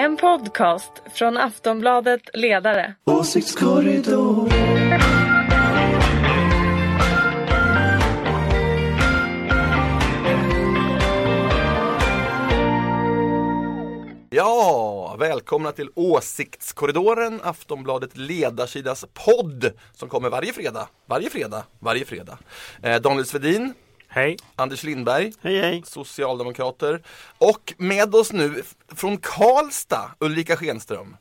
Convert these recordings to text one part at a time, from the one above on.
En podcast från Aftonbladet Ledare. Åsiktskorridor. Ja, välkomna till Åsiktskorridoren, Aftonbladet Ledarsidas podd som kommer varje fredag, varje fredag, varje fredag. Eh, Daniel Svedin, Hej. Anders Lindberg, Hej hej. Socialdemokrater och med oss nu från Karlstad, Ulrika Schenström.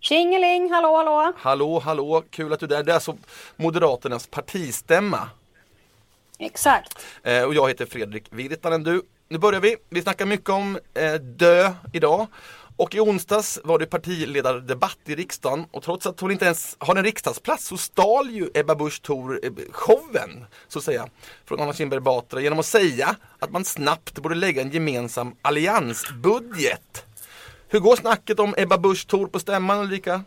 Tjingeling, hallå hallå! Hallå, hallå, kul att du är där. Det är alltså Moderaternas partistämma. Exakt. Eh, och jag heter Fredrik Virtanen. Du, nu börjar vi. Vi snackar mycket om eh, dö idag. Och i onsdags var det partiledardebatt i riksdagen och trots att hon inte ens har en riksdagsplats så stal ju Ebba Busch Thor eh, showen, så att säga, från Anna Kinberg Batra genom att säga att man snabbt borde lägga en gemensam alliansbudget. Hur går snacket om Ebba Busch Thor på stämman Ulrika?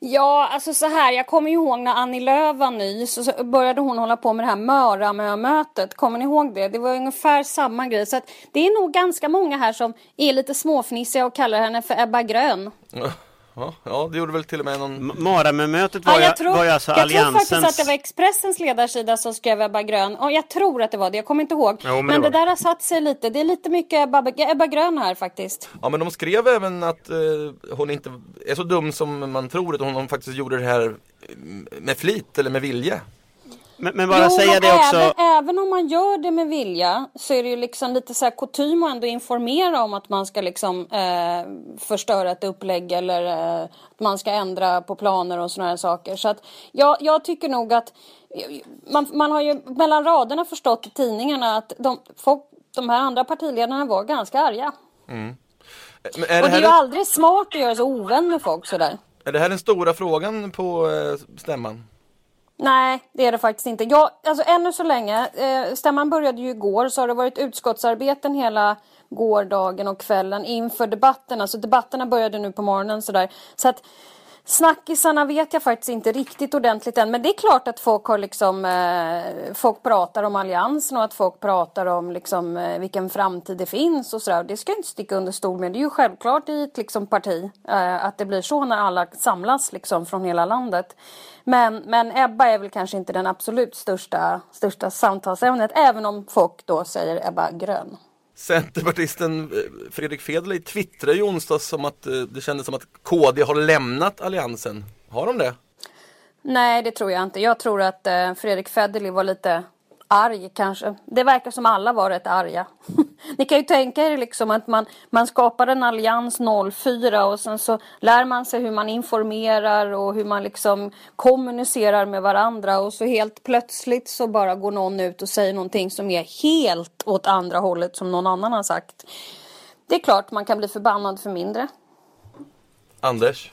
Ja, alltså så här, jag kommer ihåg när Annie Lööf var ny så så började hon hålla på med det här Möramö-mötet. Kommer ni ihåg det? Det var ungefär samma grej. Så att det är nog ganska många här som är lite småfnissiga och kallar henne för Ebba Grön. Ja, ja, det gjorde väl till och med någon Maramö-mötet var, Ja, jag tror, var ju alltså jag tror faktiskt alliansens... att det var Expressens ledarsida som skrev Ebba Grön. Och jag tror att det var det, jag kommer inte ihåg. Jo, men men det det, där har satt sig lite. Det är lite mycket Ebba, Ebba Grön här faktiskt. Ja men de skrev även att eh, hon inte är så dum som man tror utan hon faktiskt gjorde det här med flit eller med vilje. Men, men bara säga men det också. Även, även om man gör det med vilja så är det ju liksom lite så här kutym att ändå informera om att man ska liksom eh, förstöra ett upplägg eller eh, att man ska ändra på planer och sådana här saker. Så att jag, jag tycker nog att man, man har ju mellan raderna förstått i tidningarna att de, folk, de här andra partiledarna var ganska arga. Men är, Och det det är ju här, aldrig smart att göra sig ovän med folk sådär. är det här den stora frågan på eh, stämman? Nej, det är det faktiskt inte. Jag, alltså ännu så länge, eh, stämman började ju igår, så har det varit utskottsarbeten hela gårdagen och kvällen inför debatterna. så debatterna började nu på morgonen sådär. Så att snackisarna vet jag faktiskt inte riktigt ordentligt än. Men det är klart att folk har liksom, eh, folk pratar om alliansen och att folk pratar om liksom eh, vilken framtid det finns och sådär. Det ska jag inte sticka under stol med. Det är ju självklart i ett liksom parti eh, att det blir så när alla samlas liksom från hela landet. Men, men Ebba är väl kanske inte den absolut största, största samtalsämnet, även om folk då säger Ebba Grön. Centerpartisten eh, Fredrik Federley twittrade i onsdags som att eh, det kändes som att KD har lämnat alliansen. Har de det? Nej, det tror jag inte. Jag tror att eh, Fredrik Federley var lite arg kanske. Det verkar som alla var rätt arga. Ni kan ju tänka er liksom att man, man skapar en allians 04 och sen så lär man sig hur man informerar och hur man liksom kommunicerar med varandra och så helt plötsligt så bara går någon ut och säger någonting som är helt åt andra hållet som någon annan har sagt. Det är klart man kan bli förbannad för mindre. Anders?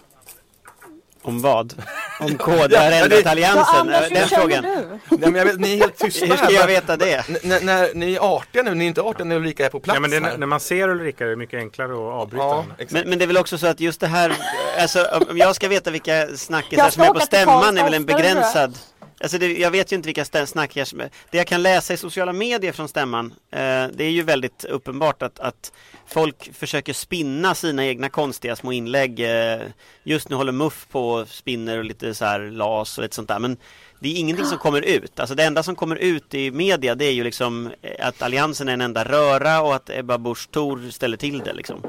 Om vad? Om KD alliansen? Ja, den frågan. du? Nej, men jag vet, ni är helt tysta Hur ska jag veta det? N- när, ni är artiga nu, ni är inte artiga när Ulrika är på plats Ja, men det, när man ser Ulrika är det mycket enklare att avbryta Ja. Men, men det är väl också så att just det här, alltså om jag ska veta vilka snackisar som är på stämman är väl en begränsad Alltså det, jag vet ju inte vilka stä- snackisar Det jag kan läsa i sociala medier från stämman eh, Det är ju väldigt uppenbart att, att Folk försöker spinna sina egna konstiga små inlägg eh, Just nu håller Muff på och spinner och lite så här las och lite sånt där men det är ingenting som kommer ut. Alltså det enda som kommer ut i media det är ju liksom eh, att alliansen är en enda röra och att Ebba Busch Thor ställer till det liksom.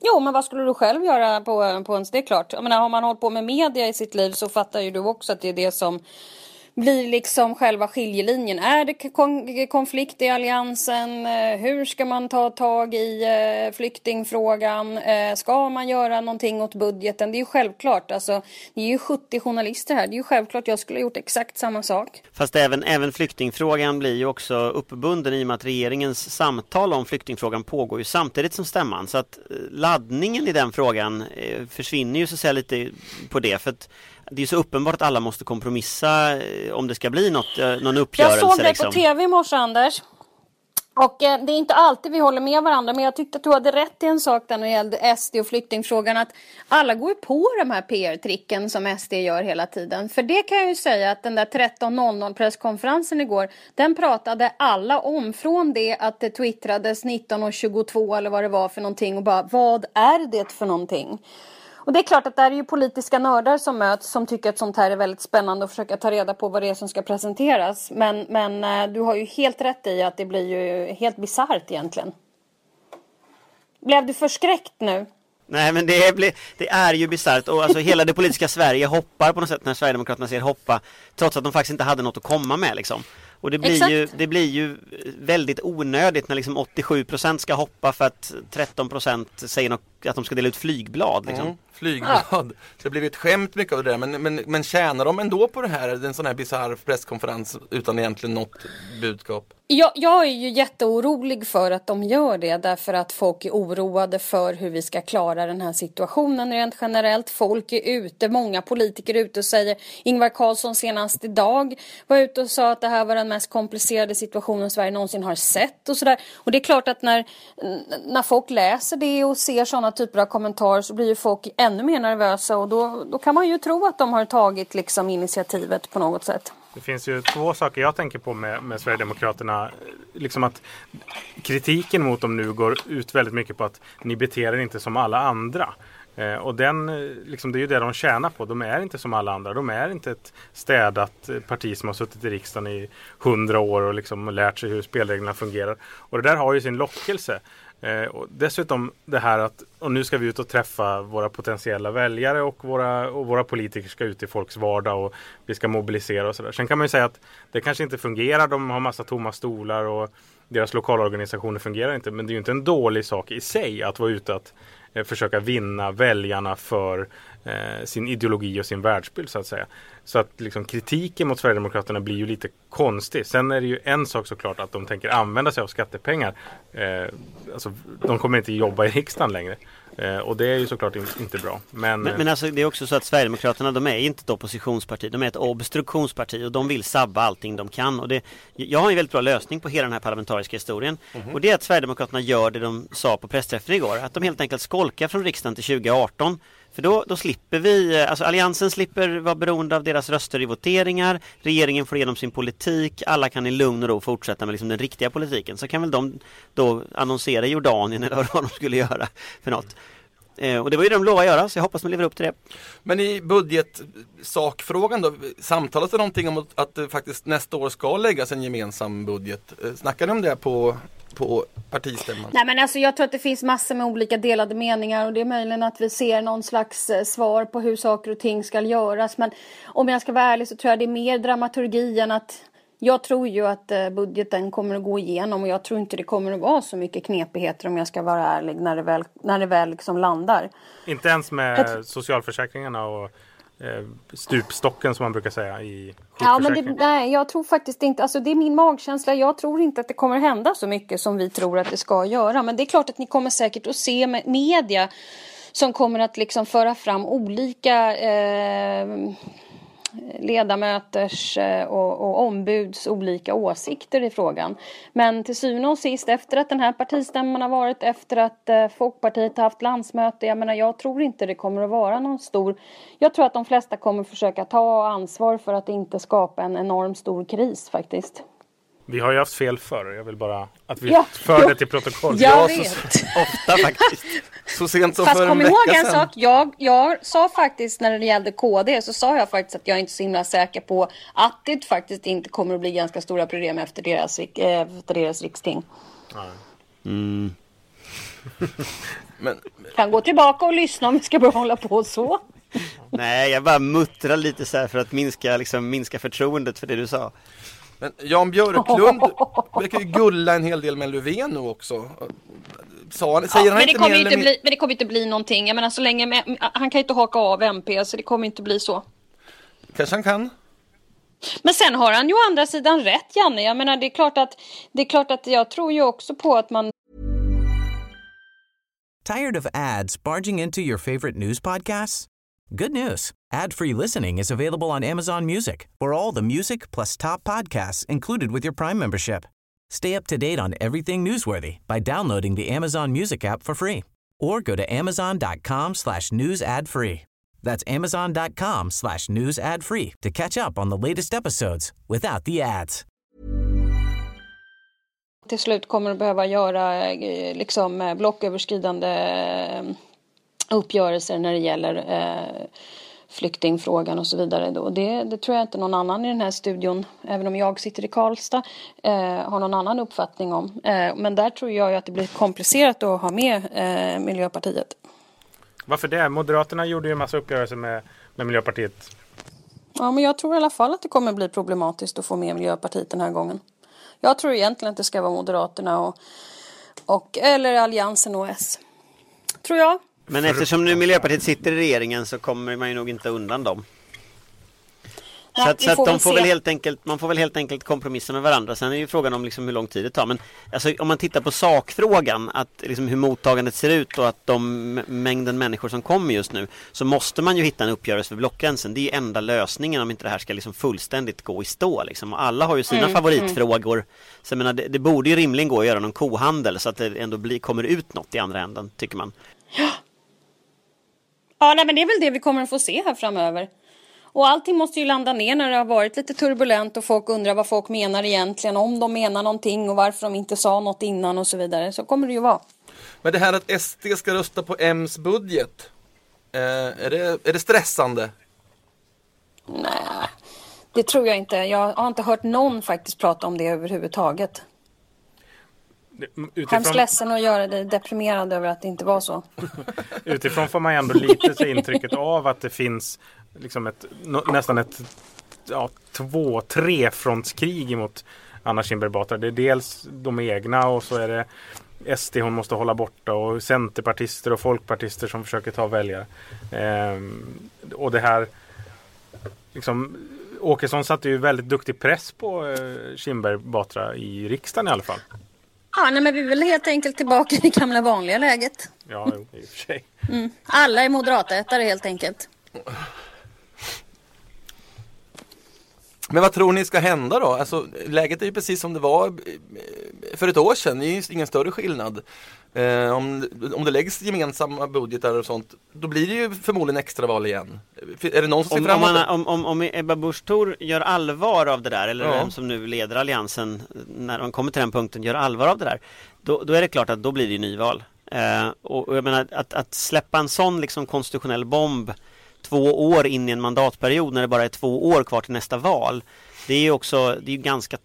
Jo, men vad skulle du själv göra på, på ens... Det är klart. Jag menar, har man hållit på med media i sitt liv så fattar ju du också att det är det som blir liksom själva skiljelinjen. Är det konflikt i alliansen? Eh, hur ska man ta tag i eh, flyktingfrågan? Eh, ska man göra någonting åt budgeten? Det är ju självklart. Alltså, det är ju 70 journalister här. Det är ju självklart. Jag skulle ha gjort exakt samma sak. Fast även, även flyktingfrågan blir ju också uppbunden i och med att regeringens samtal om flyktingfrågan pågår ju samtidigt som stämman. Så att laddningen i den frågan försvinner ju så att säga lite på det. För att det är så uppenbart att alla måste kompromissa eh, om det ska bli något, eh, någon Jag uppgörelse. såg dig liksom. på tv i morse, Anders. Och eh, det är inte alltid vi håller med varandra men jag tyckte att du hade rätt i en sak där när det gällde SD och flyktingfrågan att alla går ju på de här PR-tricken som SD gör hela tiden. För det kan jag ju säga att den där 13.00 presskonferensen igår den pratade alla om från det att det twittrades 19.22 eller vad det var för någonting och bara vad är det för någonting? Och det är klart att det är ju politiska nördar som möts som tycker att sånt här är väldigt spännande och försöka ta reda på vad det är som ska presenteras. Men, men eh, du har ju helt rätt i att det blir ju helt bisarrt egentligen. Blev du förskräckt nu? Nej men det, blir, det är ju bisarrt och alltså hela det politiska Sverige hoppar på något sätt när Sverigedemokraterna ser hoppa Trots att de faktiskt inte hade något att komma med liksom Och det blir, ju, det blir ju väldigt onödigt när liksom 87% ska hoppa för att 13% säger något, att de ska dela ut flygblad liksom. Mm, flygblad, det har blivit ett skämt mycket av det där men, men, men tjänar de ändå på det här, en sån här bisarr presskonferens utan egentligen något budskap? Jag, jag är ju jätteorolig för att de gör det därför att folk är oroade för hur vi ska klara den här situationen rent generellt. Folk är ute, många politiker är ute och säger Ingvar Carlsson senast idag var ute och sa att det här var den mest komplicerade situationen Sverige någonsin har sett och sådär. Och det är klart att när, när folk läser det och ser sådana typer av kommentarer så blir ju folk ännu mer nervösa och då, då kan man ju tro att de har tagit liksom initiativet på något sätt. Det finns ju två saker jag tänker på med, med Sverigedemokraterna. Liksom att kritiken mot dem nu går ut väldigt mycket på att ni beter er inte som alla andra. Eh, och den, eh, liksom, det är ju det de tjänar på. De är inte som alla andra. De är inte ett städat eh, parti som har suttit i riksdagen i hundra år och liksom lärt sig hur spelreglerna fungerar. Och det där har ju sin lockelse. Eh, och dessutom det här att och nu ska vi ut och träffa våra potentiella väljare och våra, och våra politiker ska ut i folks vardag och vi ska mobilisera och sådär. Sen kan man ju säga att det kanske inte fungerar. De har massa tomma stolar och deras lokalorganisationer fungerar inte. Men det är ju inte en dålig sak i sig att vara ute att Eh, försöka vinna väljarna för eh, sin ideologi och sin världsbild så att säga. Så att liksom, kritiken mot Sverigedemokraterna blir ju lite konstig. Sen är det ju en sak såklart att de tänker använda sig av skattepengar. Eh, alltså, de kommer inte jobba i riksdagen längre. Eh, och det är ju såklart in, inte bra. Men, men, men alltså, det är också så att Sverigedemokraterna de är inte ett oppositionsparti. De är ett obstruktionsparti och de vill sabba allting de kan. Och det, jag har en väldigt bra lösning på hela den här parlamentariska historien. Mm -hmm. Och det är att Sverigedemokraterna gör det de sa på pressträffen igår. Att de helt enkelt skolkar från riksdagen till 2018. För då, då slipper vi, eh, alltså Alliansen slipper vara beroende av deras röster i voteringar, regeringen får igenom sin politik, alla kan i lugn och ro fortsätta med liksom den riktiga politiken. Så kan väl de då annonsera Jordanien eller vad de skulle göra för något. Eh, och det var ju det de lovade att göra, så jag hoppas de lever upp till det. Men i budgetsakfrågan då, samtalas det någonting om att det faktiskt nästa år ska läggas en gemensam budget? Eh, snackar ni om det på på partistämman? Nej men alltså jag tror att det finns massor med olika delade meningar och det är möjligen att vi ser någon slags eh, svar på hur saker och ting ska göras. Men om jag ska vara ärlig så tror jag det är mer dramaturgi än att jag tror ju att eh, budgeten kommer att gå igenom och jag tror inte det kommer att vara så mycket knepigheter om jag ska vara ärlig när det väl, när det väl liksom landar. Inte ens med socialförsäkringarna och eh, stupstocken som man brukar säga i Ja, men det, nej, jag tror faktiskt inte, alltså det är min magkänsla. Jag tror inte att det kommer hända så mycket som vi tror att det ska göra. Men det är klart att ni kommer säkert att se med media som kommer att liksom föra fram olika eh, ledamöters eh, och, och ombuds olika åsikter i frågan. Men till syvende och sist efter att den här partistämman har varit, efter att eh, Folkpartiet har haft landsmöte, jag menar jag tror inte det kommer att vara någon stor, jag tror att de flesta kommer försöka ta ansvar för att inte skapa en enorm stor kris faktiskt. Vi har ju haft fel förr. Jag vill bara att vi ja. för det till protokoll. Jag ja, vet. Så, ofta faktiskt. Så sent som Fast för kom en ihåg en sak. Jag, jag sa faktiskt när det gällde KD så sa jag faktiskt att jag är inte så himla säker på att det faktiskt inte kommer att bli ganska stora problem efter deras, eh, efter deras riksting. Mm. Men, kan gå tillbaka och lyssna om vi ska börja hålla på så. Nej, jag bara muttrar lite så här för att minska, liksom, minska förtroendet för det du sa. Men Jan Björklund verkar ju gulla en hel del med Löfven nu också. Sa, säger ja, han men, det inte kommer inte bli, men det kommer inte bli någonting. Jag menar så länge med, han kan inte haka av MP så det kommer inte bli så. Kanske han kan. Men sen har han ju å andra sidan rätt Janne. Jag menar det är klart att det är klart att jag tror ju också på att man Tired of ads barging into your favorite news podcasts? Good news. Ad-free listening is available on Amazon Music. For all the music plus top podcasts included with your Prime membership. Stay up to date on everything newsworthy by downloading the Amazon Music app for free or go to amazon.com slash news ad free. That's amazon.com slash news ad free to catch up on the latest episodes without the ads. Till slut kommer du behöva göra eh, liksom eh, blocköverskridande eh, uppgörelser när det gäller flyktingfrågan och så vidare. Då. Det, det tror jag inte någon annan i den här studion, även om jag sitter i Karlstad, eh, har någon annan uppfattning om. Eh, men där tror jag ju att det blir komplicerat att ha med eh, Miljöpartiet. Varför det? Moderaterna gjorde ju en massa uppgörelser med, med Miljöpartiet. Ja, men jag tror i alla fall att det kommer bli problematiskt att få med Miljöpartiet den här gången. Jag tror egentligen att det ska vara Moderaterna och, och eller Alliansen och S. Tror jag. Men eftersom nu Miljöpartiet sitter i regeringen så kommer man ju nog inte undan dem. Nej, så att, så att får de får se. väl helt enkelt, man får väl helt enkelt kompromissa med varandra. Sen är ju frågan om liksom hur lång tid det tar. Men alltså, om man tittar på sakfrågan, att liksom hur mottagandet ser ut och att de mängden människor som kommer just nu, så måste man ju hitta en uppgörelse för blockgränsen. Det är ju enda lösningen om inte det här ska liksom fullständigt gå i stå. Liksom. Och alla har ju sina Mm, favoritfrågor. Så jag menar, det, det borde ju rimligen gå att göra någon kohandel så att det ändå blir, kommer ut något i andra änden, tycker man. Ja, nej, men det är väl det vi kommer att få se här framöver. Och allting måste ju landa ner när det har varit lite turbulent och folk undrar vad folk menar egentligen, om de menar någonting och varför de inte sa något innan och så vidare. Så kommer det ju vara. Men det här att SD ska rösta på M's budget. Eh, är, det, är det stressande? Nej, det tror jag inte. Jag har inte hört någon faktiskt prata om det överhuvudtaget. Det- Hemskt Utifrån, ledsen att göra dig deprimerad över att det inte var så. utifrån får man ändå lite så intrycket av att det finns liksom ett, nästan ett ja, två, tre frontskrig emot Anna Kinberg Batra. Det är dels de egna och så är det SD hon måste hålla borta och centerpartister och folkpartister som försöker ta väljare. Ehm, och det här liksom Åkesson satte ju väldigt duktig press på eh, Kinberg Batra i riksdagen i alla fall. Ja, nej, men vi är väl helt enkelt tillbaka i det gamla vanliga läget. Ja, jo, i och för sig. Alla är moderatätare helt enkelt. Men vad tror ni ska hända då? Alltså, läget är ju precis som det var eh, för ett år sedan. Det är ju ingen större skillnad. Eh, om, om det läggs gemensamma budgetar och sånt, då blir det ju förmodligen extraval igen. Är det någon som ser Om, fram om, man, om, om, om Ebba Busch Thor gör allvar av det där, eller Ja. vem som nu leder alliansen när de kommer till den punkten, gör allvar av det där, då, då är det klart att då blir det ju nyval. Eh, och, och jag menar att, att släppa en sån liksom konstitutionell bomb två år in i en mandatperiod när det bara är två år kvar till nästa val, det är ju också, det är ganska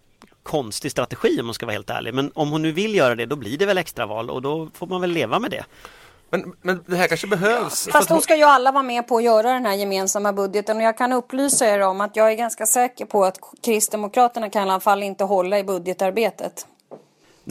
konstig strategi om man ska vara helt ärlig. Men om hon nu vill göra det, då blir det väl extraval och då får man väl leva med det. Men, men det här kanske behövs. för Fast då hon- ska ju alla vara med på att göra den här gemensamma budgeten och jag kan upplysa er om att jag är ganska säker på att Kristdemokraterna kan i alla fall inte hålla i budgetarbetet.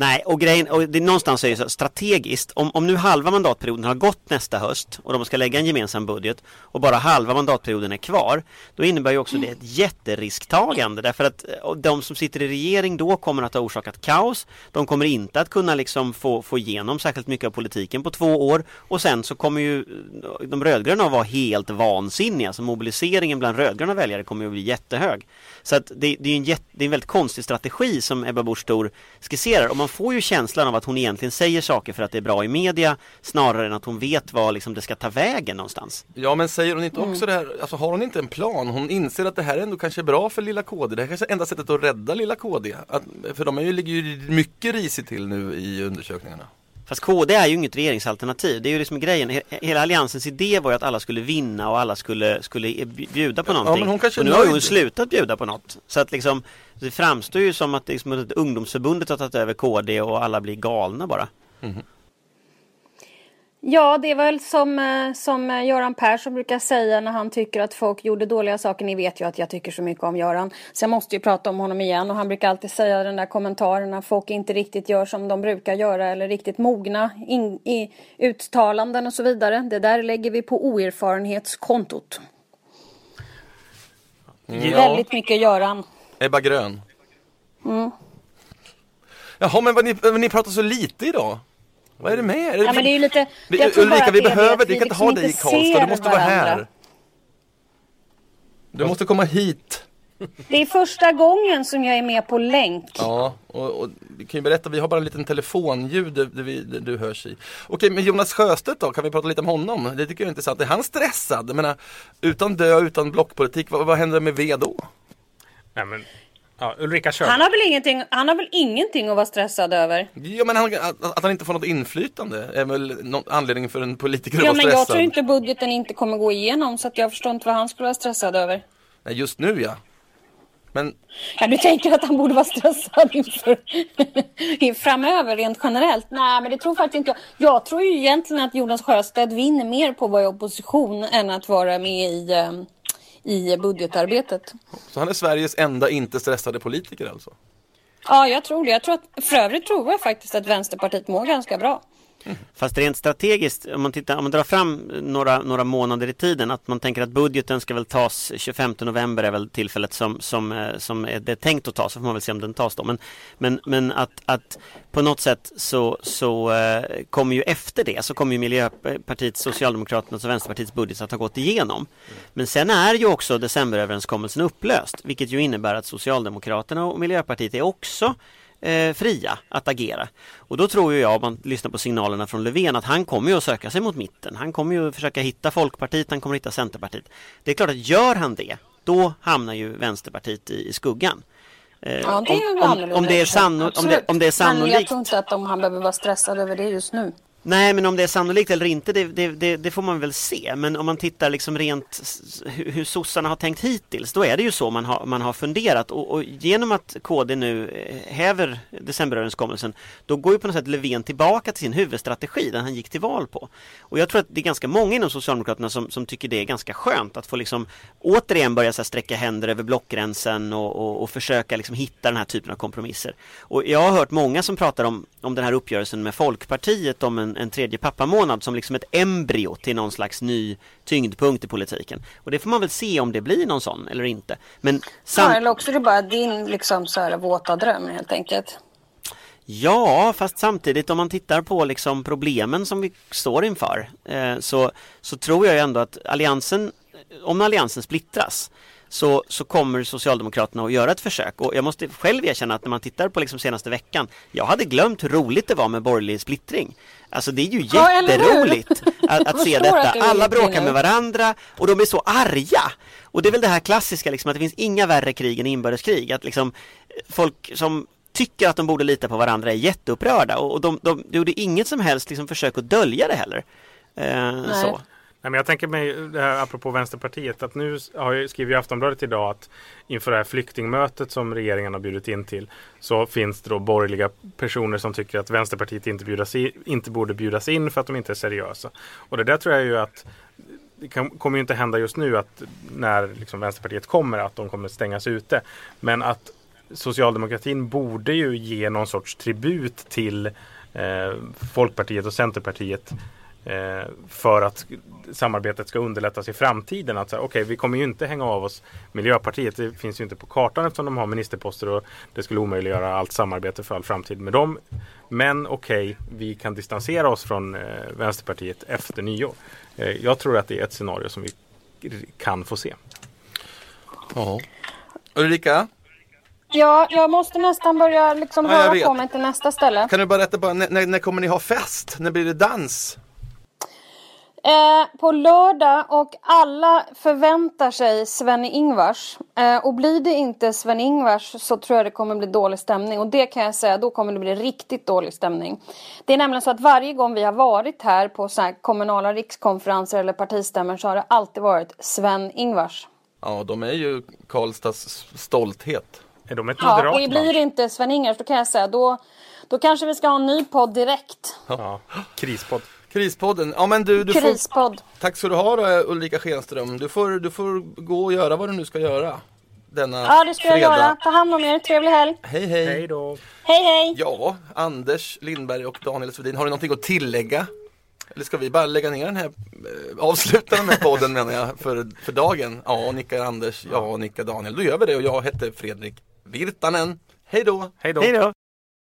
Nej, och grejen, och det är någonstans är det så strategiskt, om, om nu halva mandatperioden har gått nästa höst och de ska lägga en gemensam budget och bara halva mandatperioden är kvar, då innebär ju också det ett jätterisktagande. Därför att eh, de som sitter i regering då kommer att ha orsakat kaos, de kommer inte att kunna liksom få, få igenom särskilt mycket av politiken på två år. Och sen så kommer ju eh, de rödgröna att vara helt vansinniga, så mobiliseringen bland rödgröna väljare kommer ju att bli jättehög. Så att det, det är en, jätte, det är en väldigt konstig strategi som Ebba Busch Thor skisserar. Om man får ju känslan av att hon egentligen säger saker för att det är bra i media snarare än att hon vet vad liksom det ska ta vägen någonstans. Ja men säger hon inte också det här, alltså har hon inte en plan? Hon inser att det här ändå kanske är bra för lilla KD. Det här kanske är enda sättet att rädda lilla KD. Att, för de är ju, ligger ju mycket risigt till nu i undersökningarna. Fast KD är ju inget regeringsalternativ, det är ju liksom grejen. He- Hela alliansens idé var ju att alla skulle vinna och alla skulle, skulle bjuda på Ja, någonting. men hon kanske och nu har hon slutat bjuda på något. Så att liksom, det framstår ju som att, det liksom, att ungdomsförbundet har tagit över KD och alla blir galna bara. Ja, det är väl som, eh, som eh, Göran Persson brukar säga när han tycker att folk gjorde dåliga saker. Ni vet ju att jag tycker så mycket om Göran. Så jag måste ju prata om honom igen. Och han brukar alltid säga den där kommentaren när folk inte riktigt gör som de brukar göra eller riktigt mogna in, i uttalanden och så vidare. Det där lägger vi på oerfarenhetskontot. Väldigt mycket Göran. Ebba Grön. Jaha men vad ni, vad ni pratar så lite idag. Vad är det med er? Ja, men det är ju lite... Vi, Ulrika vi behöver, att vi kan inte liksom ha dig i inte Karlstad, du måste vara här. Du måste komma hit. Det är första gången som jag är med på länk. Ja, och, och vi kan ju berätta, vi har bara en liten telefonljud där, där, vi, där du hörs i. Okej, men Jonas Sjöstedt då, kan vi prata lite om honom? Det tycker jag är intressant. Är han stressad? Jag menar, utan dö, utan blockpolitik, vad, vad händer med V då? Nej, men, ja, Ulrika kör. Han har, väl ingenting, han har väl ingenting att vara stressad över? Ja, men han, att, att han inte får något inflytande är väl någon anledning för en politiker att Ja, vara men stressad? jag tror inte budgeten inte kommer gå igenom så att jag förstår inte vad han skulle vara stressad över. Nej, just nu ja. Men Ja, du tänker att han borde vara stressad inför framöver rent generellt? Nej, men det tror faktiskt inte jag. Jag tror ju egentligen att Jonas Sjöstedt vinner mer på att vara i opposition än att vara med i, eh, i budgetarbetet. så han är Sveriges enda inte stressade politiker alltså? Ja, jag tror det. Jag tror att, för övrigt tror jag faktiskt att Vänsterpartiet mår ganska bra. Fast rent strategiskt, om man, tittar, om man drar fram några, några månader i tiden, att man tänker att budgeten ska väl tas 25 november är väl tillfället som, som, eh, som är det är tänkt att tas, så får man väl se om den tas då. Men, men, men att, att på något sätt så, så eh, kommer ju efter det så kommer ju Miljöpartiet, Socialdemokraternas och Vänsterpartiets budget att ha gått igenom. Men sen är ju också decemberöverenskommelsen upplöst, vilket ju innebär att Socialdemokraterna och Miljöpartiet är också eh, fria att agera. Och då tror jag, om man lyssnar på signalerna från Löfven, att han kommer ju att söka sig mot mitten. Han kommer ju att försöka hitta Folkpartiet, han kommer att hitta Centerpartiet. Det är klart att gör han det, då hamnar ju Vänsterpartiet i, i skuggan. Eh, Ja, det är om, om, om, det är sanno, om, det, om det är Men sannolikt jag tror inte att de, han behöver vara stressad över det just nu. Nej, men om det är sannolikt eller inte, det, det, det, det får man väl se. Men om man tittar liksom rent hur, hur sossarna har tänkt hittills, då är det ju så man har, man har funderat. Och, och genom att KD nu eh, häver decemberöverenskommelsen, då går ju på något sätt Löfven tillbaka till sin huvudstrategi, den han gick till val på. Och jag tror att det är ganska många inom Socialdemokraterna som, som tycker det är ganska skönt att få liksom återigen börja så här, sträcka händer över blockgränsen och, och, och försöka liksom hitta den här typen av kompromisser. Och jag har hört många som pratar om, om den här uppgörelsen med Folkpartiet om en, en tredje pappamånad som liksom ett embryo till någon slags ny tyngdpunkt i politiken. Och det får man väl se om det blir någon sån eller inte. Men sam- Ja, eller också är det bara din liksom, så här, våta dröm helt enkelt. Ja, fast samtidigt om man tittar på liksom problemen som vi står inför eh, så, så tror jag ändå att alliansen, om alliansen splittras så, så kommer Socialdemokraterna att göra ett försök och jag måste själv erkänna att när man tittar på liksom senaste veckan jag hade glömt hur roligt det var med borgerlig splittring. Alltså det är ju Ja, jätteroligt att, att se detta. att Alla bråkar med varandra och de är så arga. Och det är väl det här klassiska liksom att det finns inga värre krig än inbördeskrig. Att liksom folk som tycker att de borde lita på varandra är jätteupprörda och de, de, de gjorde inget som helst liksom försök att dölja det heller. Eh, så. Nej, men jag tänker mig, det här, apropå Vänsterpartiet, att nu har jag, skriver ju Aftonbladet idag att inför det här flyktingmötet som regeringen har bjudit in till så finns det då borgerliga personer som tycker att Vänsterpartiet inte, bjudas i, inte borde bjudas in för att de inte är seriösa. Och det där tror jag ju att det kan, kommer ju inte hända just nu att när liksom Vänsterpartiet kommer att de kommer stängas ute. Men att socialdemokratin borde ju ge någon sorts tribut till eh, Folkpartiet och Centerpartiet för att samarbetet ska underlättas i framtiden. Att säga, okej, vi kommer ju inte hänga av oss Miljöpartiet. Det finns ju inte på kartan eftersom de har ministerposter och det skulle omöjliggöra allt samarbete för all framtid med dem. Men okej, vi kan distansera oss från eh, Vänsterpartiet efter nyår. Eh, jag tror att det är ett scenario som vi kan få se. Ja. Ulrika, Ja, jag måste nästan börja liksom Ja, vet. på mig till nästa ställe. kan du berätta bara, när, när kommer ni ha fest? När blir det dans? Eh, på lördag och alla förväntar sig Sven-Ingvars. Eh, och blir det inte Sven-Ingvars så tror jag det kommer bli dålig stämning. Och det kan jag säga, då kommer det bli riktigt dålig stämning. Det är nämligen så att varje gång vi har varit här på så här kommunala rikskonferenser eller partistämmor så har det alltid varit Sven-Ingvars. Ja, de är ju Karlstads stolthet. Är de ett Ja, moderat och blir det inte Sven-Ingvars då kan jag säga, då, då kanske vi ska ha en ny podd direkt. Ja, krispodd. Krispodden. Ja men du, du får, Krispodd. tack så du ha då, Ulrika Schenström. Du får, du får gå och göra vad du nu ska göra. Denna Ja, det ska jag fredag. göra. Ta hand om er. Trevlig helg. Hej hej. Hej då! Hej, hej. Ja, Anders Lindberg och Daniel Svedin, har ni någonting att tillägga? Eller ska vi bara lägga ner den här, eh, avsluta den här podden menar jag för, för dagen? Ja, nickar Anders, ja, nickar Daniel. Då gör vi det och jag heter Fredrik Virtanen. Hej då! Hej då! Hej då!